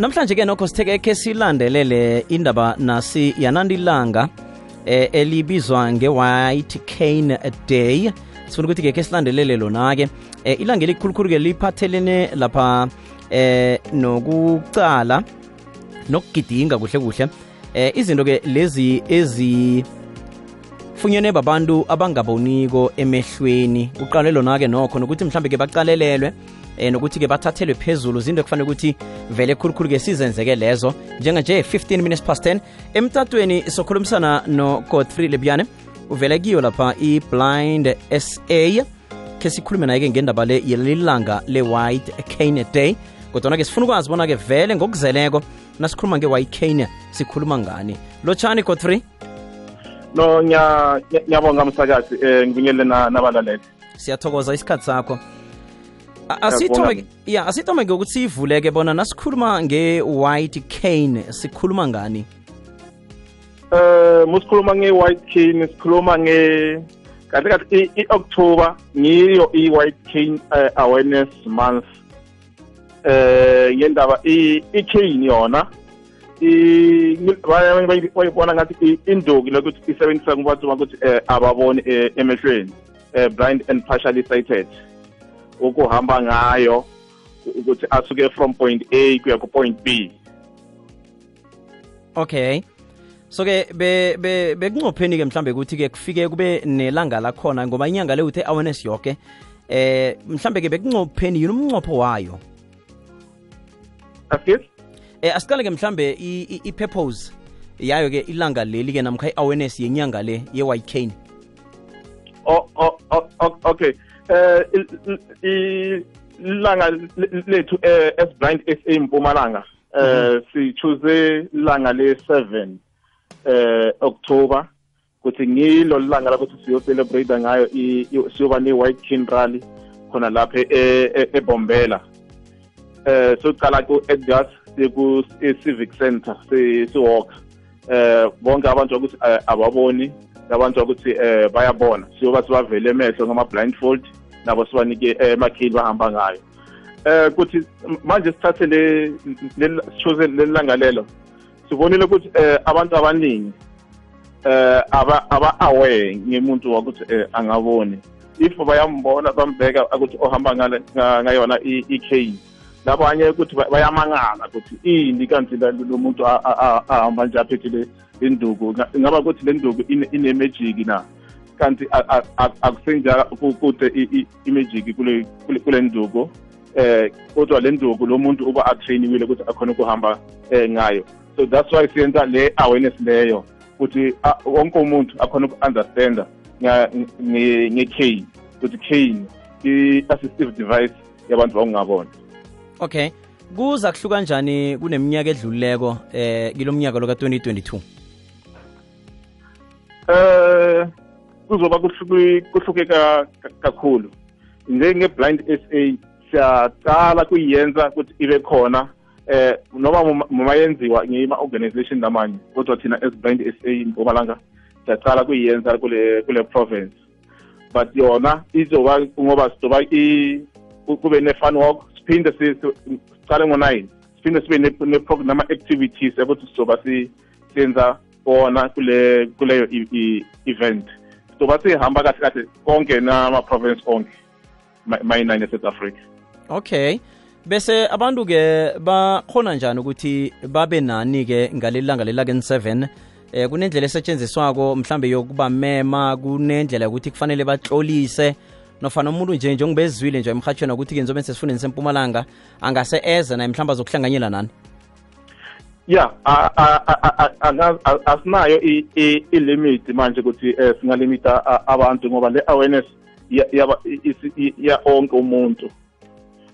namhlanje ke nokho sitheke ke silandelele indaba nasi yanandilanga eh, elibizwa nge-white cane day. Sifuna ukuthi ke ke silandelele lona-ke eh, ilanga elikhulukhulu-ke liphathelene lapha eh nokucala nokugidinga kuhle kuhle eh izinto ke lezi ezifunyenwe babantu abangaboniko emehlweni. Uqale lona ke nokho nokuthi mhlambe ke baqalelelwe eh nokuthi ke bathathelwe phezulu. Zinto ekufanele ukuthi vele khulukhulu ke sizenzeke lezo. Njenganje 15 minutes past 10 emtatweni sokhulumisana no Godfrey Lebyane uvele kiyo lapha i-blind SA ke sikhulume naye-ke ngendaba le yelilanga le-white cane day. Kodwa-ke sifuna ukwazi bona-ke vele ngokuzeleko nasikhuluma nge-white cane sikhuluma ngani? Lotshani godfrey no ngiyabonga msakazi um ngibingelele nabalaleli. Siyathokoza isikhathi sakho. Asithome ya asithome ngokuthi siyivuleke bona nasikhuluma nge-white cane. Sikhuluma ngani? Eh musikhuluma nge-white cane sikhuluma nge kahle kahle i-october ngiyo i-white cane uh, awareness month. Eh ngendaba i-cane yona bayibona ngathi induku lokuthi isebenzisa kubantu ukuthi ababoni emehlweni blind and partially sighted. Ukuhamba ngayo ukuthi asuke from point A kuya ku point B. Okay. So ke be be bekuncopheni ke mhlambe ukuthi ke kufike kube nelanga lakhona ngoba inyanga le uthe awareness yonke eh mhlambe ke bekuncopheni yini umncopho wayo? Afis eh asiqale ke mhlambe i-purpose yayo ke ilanga leli ke namkha i-awareness yenyanga le ye-white cane oh, oh, oh, okay. Eh ilanga lethu eh as blind SA Mpumalanga. Eh si choose ilanga le 7 eh October. Kuthi ngilo langa lapho siyo celebrate ngayo siyoba ne white king rally khona lapha eBombela. Eh soqala ku Edgars ku civic center si walk eh bonke abantu ukuthi ababoni abantu ukuthi eh bayabona. Siyoba sibavele emehlo ngama blindfold nabo sibanike emakhili bahamba ngayo eh kuthi manje sithathe le choose lelanga lelo sibonile ukuthi abantu abaningi eh aba aba aware ngemuntu ukuthi angaboni if bayambona bambeka ukuthi ohamba ngayona i-cane labanye ukuthi bayamangala ukuthi ini kanti lo muntu ahamba nje aphethe le nduku ingaba ukuthi le nduku ine-magic na kanti akusenjalo kude i-magic kule kule nduku eh kodwa le nduku lo muntu uba atrainiwile ukuthi akhona ukuhamba ngayo. So that's why siyenza le awareness leyo ukuthi wonke umuntu akhona uku-understanda nge-cane ukuthi cane i-assistive device yabantu bakungabona okay. Kuza kuhluka kanjani kuneminyaka edlulileko eh kilo mnyaka lo ka-2022 eh kuzoba kuhluke kakhulu. Njenge-blind SA siyaqala kuyenza ukuthi ibe khona eh noma noma yenziwa ngima-organization lamanye kodwa thina as blind SA Mpumalanga siyaqala kuyenza kule kule province. But yona izoba ngoba sizoba kube ne-fun walk siphinde sicale ngo-nine siphinde sibe nama-activities ukuthi sizoba siyenza wona kule kuleyo event. Sizoba sihamba kahle kahle konke nama-province onke mayinani e-south africa. Okay. Bese abantu-ke bakhona njani ukuthi babe nani-ke ngaleli langa lelakeni 7 eh kunendlela esetshenziswako mhlambe yokuba mema kunendlela yokuthi kufanele batlolise nofana umuntu nje njengoba ezizwile nje emhatshweni ukuthi-ke nzobe sesifundeni sempumalanga angase eze naye mhlawumbe azokuhlanganyela nani? Ya asinayo ilimit manje ukuthi singalimita abantu ngoba le awareness ya onke umuntu.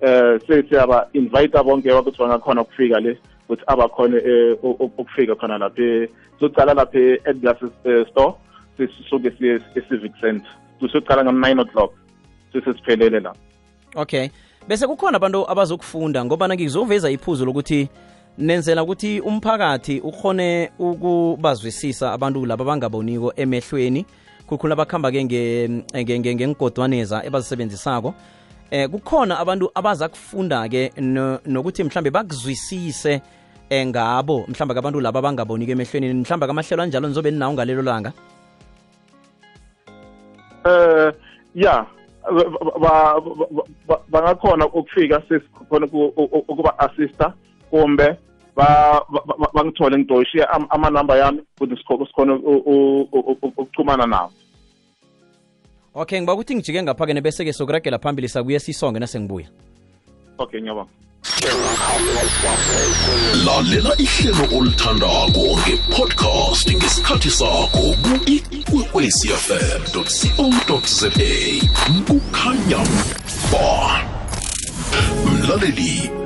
Eh sesiyaba invite bonke ukuthi bangakhona ukufika le ukuthi abakhona ukufika khona lapha socala lapha e-Edgars store sisuke siye e-civic center. Socala ngam-9 o'clock sesesiphelele la. Okay. Bese kukhona abantu abazokufunda ngoba ngizoveza iphuzu lokuthi nenzela ukuthi umphakathi ukhone ukubazwisisa abantu laba abangaboniko emehlweni khulukhulu abakuhamba-ke ngengodwaneza ebazisebenzisako eh kukhona abantu abaza kufunda ke no- nokuthi mhlambe bakuzwisise eh ngabo mhlambe kabantu laba abangabonike emehlweni mhlambe kamahlelo anjalo nizobe ninawo ngalelo langa eh ba- bangakhona ukufika sesikhona ukuba assista kumbe ba ba- ba- bangithole ngidoshiye am- amanamba yami ukuthi sikho- sikhone u- u- u- u- ukuchumana nawo okay ngiba ukuthi ngijike ngapha-ke bese-ke sokuragela phambili sakuye sisonge nasengibuya okay ngiyabonga. Lalela ihlelo olithandako ngepodcast ngesikhathi sakho ku-ikwekwecfm co za kukhanya ba mlaleli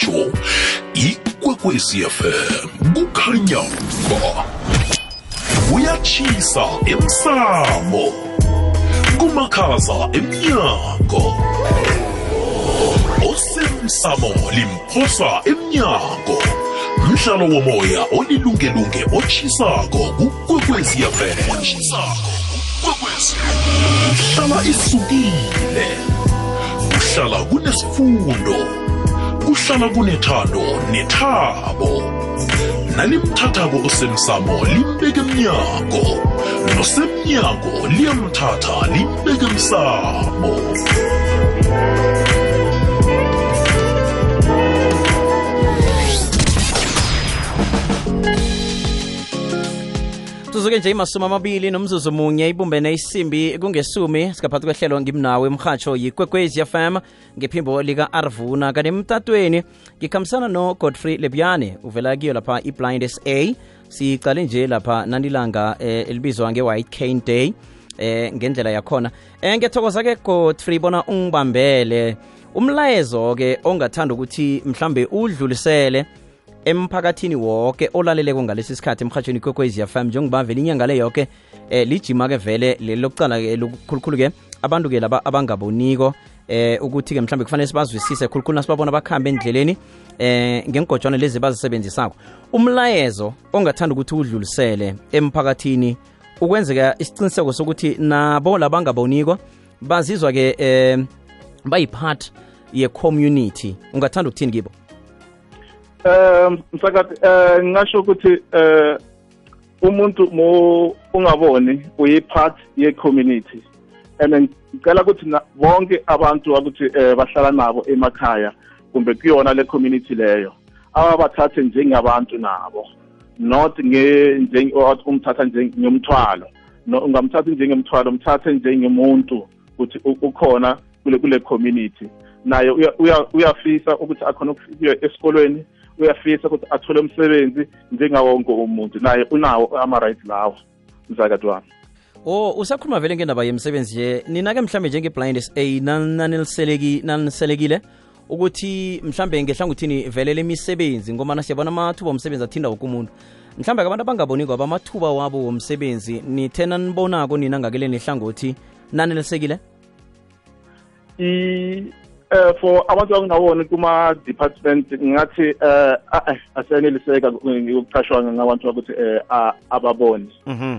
zomrhatsho ikwekwecfm kukhanya ba kuyatshisa emsamo. Kumakhaza emnyango. Osemsamo limphosa emnyango. Umdlalo womoya olilungelunge otshisako kukwekweziyafm uhlala isukile. Uhlala kunesifundo kuhlala kunethando nethabo. Nalimthathako osemsamo limbeke emnyango. Nosemnyango liyamthatha limbeke emsamo. Tuzuke nje imasumi amabili nomzuzu munye ibumbene isimbi kungesumi sikaphathi kwehlelo ngimnawe emrhatsho yikwekwezi fm ngephimbo lika-arvuna kanti emtatweni ngikhambisana no-godfrey lebyane uvela kiyo lapha i-blind sa sicale nje lapha nanilanga eh, elibizwa nge-white cane day eh ngendlela yakhona. Eh ngiyathokoza ke Godfrey bona ungibambele. Umlayezo ke ongathanda ukuthi mhlambe udlulisele emphakathini wonke olaleleko ngalesi sikhathi emhatshweni kwekwezi FM njengoba vele inyanga le yonke eh lijima ke vele leli lokucala ke lokukhulukhulu ke abantu ke laba abangaboniko eh ukuthi ke mhlambe kufanele sibazwisise khulukhulu nasibabona bakhambe endleleni eh ngengojwana lezi bazisebenzisako umlayezo ongathanda ukuthi udlulisele emphakathini ukwenzeka isiqiniseko sokuthi nabo labangaboniko bazizwa ke eh bayipart ye-community. Ungathanda ukuthini kibo? Um msakathi um ngingasho ukuthi um umuntu mo ungaboni uyipart ye-community and ngicela ukuthi bonke abantu ukuthi um bahlala nabo emakhaya kumbe kuyona le community leyo ababathathe njengabantu nabo. Not umthatha njengomthwalo no ungamthathi njengemthwalo umthathe njengemuntu ukuthi ukhona kule kule community. Naye uya- uya- uyafisa ukuthi akhona ukuya esikolweni uyafisa ukuthi athole umsebenzi njengawo wonke umuntu naye unawo ama-rights lawo mzakati wami. O usakhuluma vele ngendaba yemsebenzi nje nina-ke mhlambe njenge-blind sa naniliselekile? Ukuthi mhlambe ngehlangothini vele le misebenzi ngomana siyabona amathuba omsebenzi athinda woke umuntu. Mhlambe abantu abangaboniko aba amathuba wabo womsebenzi nithe nanibonako nina ngakele nehlangothi nanelisekile eh for abantu abangawoni kuma department ngathi eh ah, eh, asiyaneliseka ukuqashwa ngabantu ukuthi eh a- ababoni mhm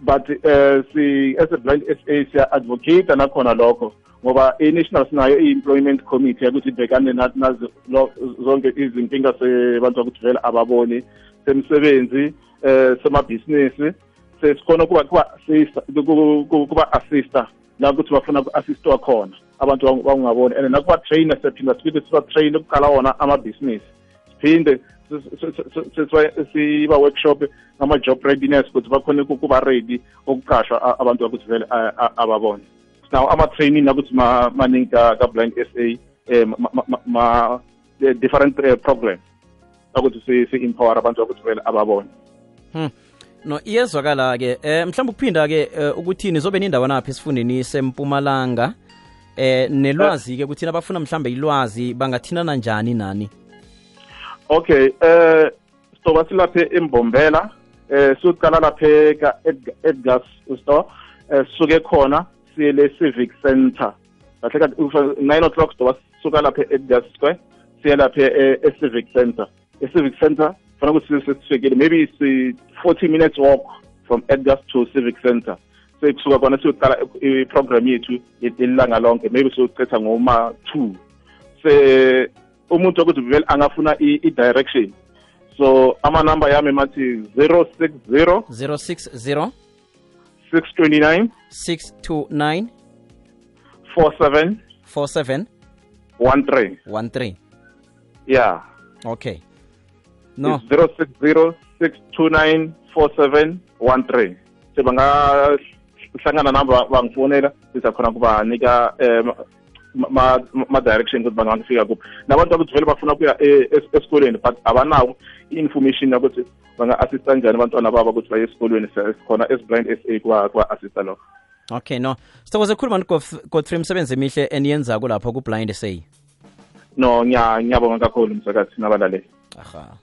but eh si as a blind SA siya advocate nakhona lokho ngoba i-national sinayo i-employment committee ukuthi ibhekane na- nazo zonke izinkinga sebantu ukuthi vele ababoni semsebenzi eh semabhizinisi sesikhona kuba kuba kuba assista la ukuthi bafuna ku-assistwa khona abantu bangaboni and nakuba trainer siyaphinda siphinde siba train ukuqala wona amabhizinisi siphinde siba workshop ngama-job readiness ukuthi bakhone ukuba ready ukuqashwa a- abantu ukuthi vele ababone. Sinawo ama-training akuthi ma- maningi ka- ka-blind s a um different eh, program. Ukuthi si- si-empower abantu ukuthi vele ababone. Hmm. no iyezwakala-ke eh mhlawumbe ukuphinda-ke eh, ukuthi nizobe nindawanaphi esifundeni sempumalanga? Eh nelwazi ke kuthina abafuna mhlambe ilwazi bangathinana njani nani? Okay eh sizoba silaphe embombela eh siyoqala lapha ka Edgars store eh sisuke khona siye le civic center. Kahle kathi 9 o'clock sizoba suka lapha Edgars square siye lapha e civic center. E civic center fanele ukuthi sesifikile maybe si 40 minutes walk from Edgars to civic center. Sekusuka khona siyoqala i-program yethu ilanga lonke maybe siyochitha ngoma 2 se umuntu ukuthi vele angafuna i-direction. So amanamba yami mathi 060 060 629 629 47 47 13 13 yeah. Okay. No. It's 060 629 47 13 so bangahlangana nabo bangifonela sizakhona kubanika eh, ma ma direction ukuthi bangafika kuphi. Nabantu ukuthi vele bafuna ukuya e- es- esikolweni but abanawo i-information yokuthi banga-assista kanjani abantwana babo ukuthi baye esikolweni sikhona esiblind s a kwa-assista lokho. Okay no. Sithokoze khuluma godfrey msebenzi emihle eniyenzako lapho ku-blind say no ngiya- ngiyabonga kakhulu msakathi nabalaleli. Aha.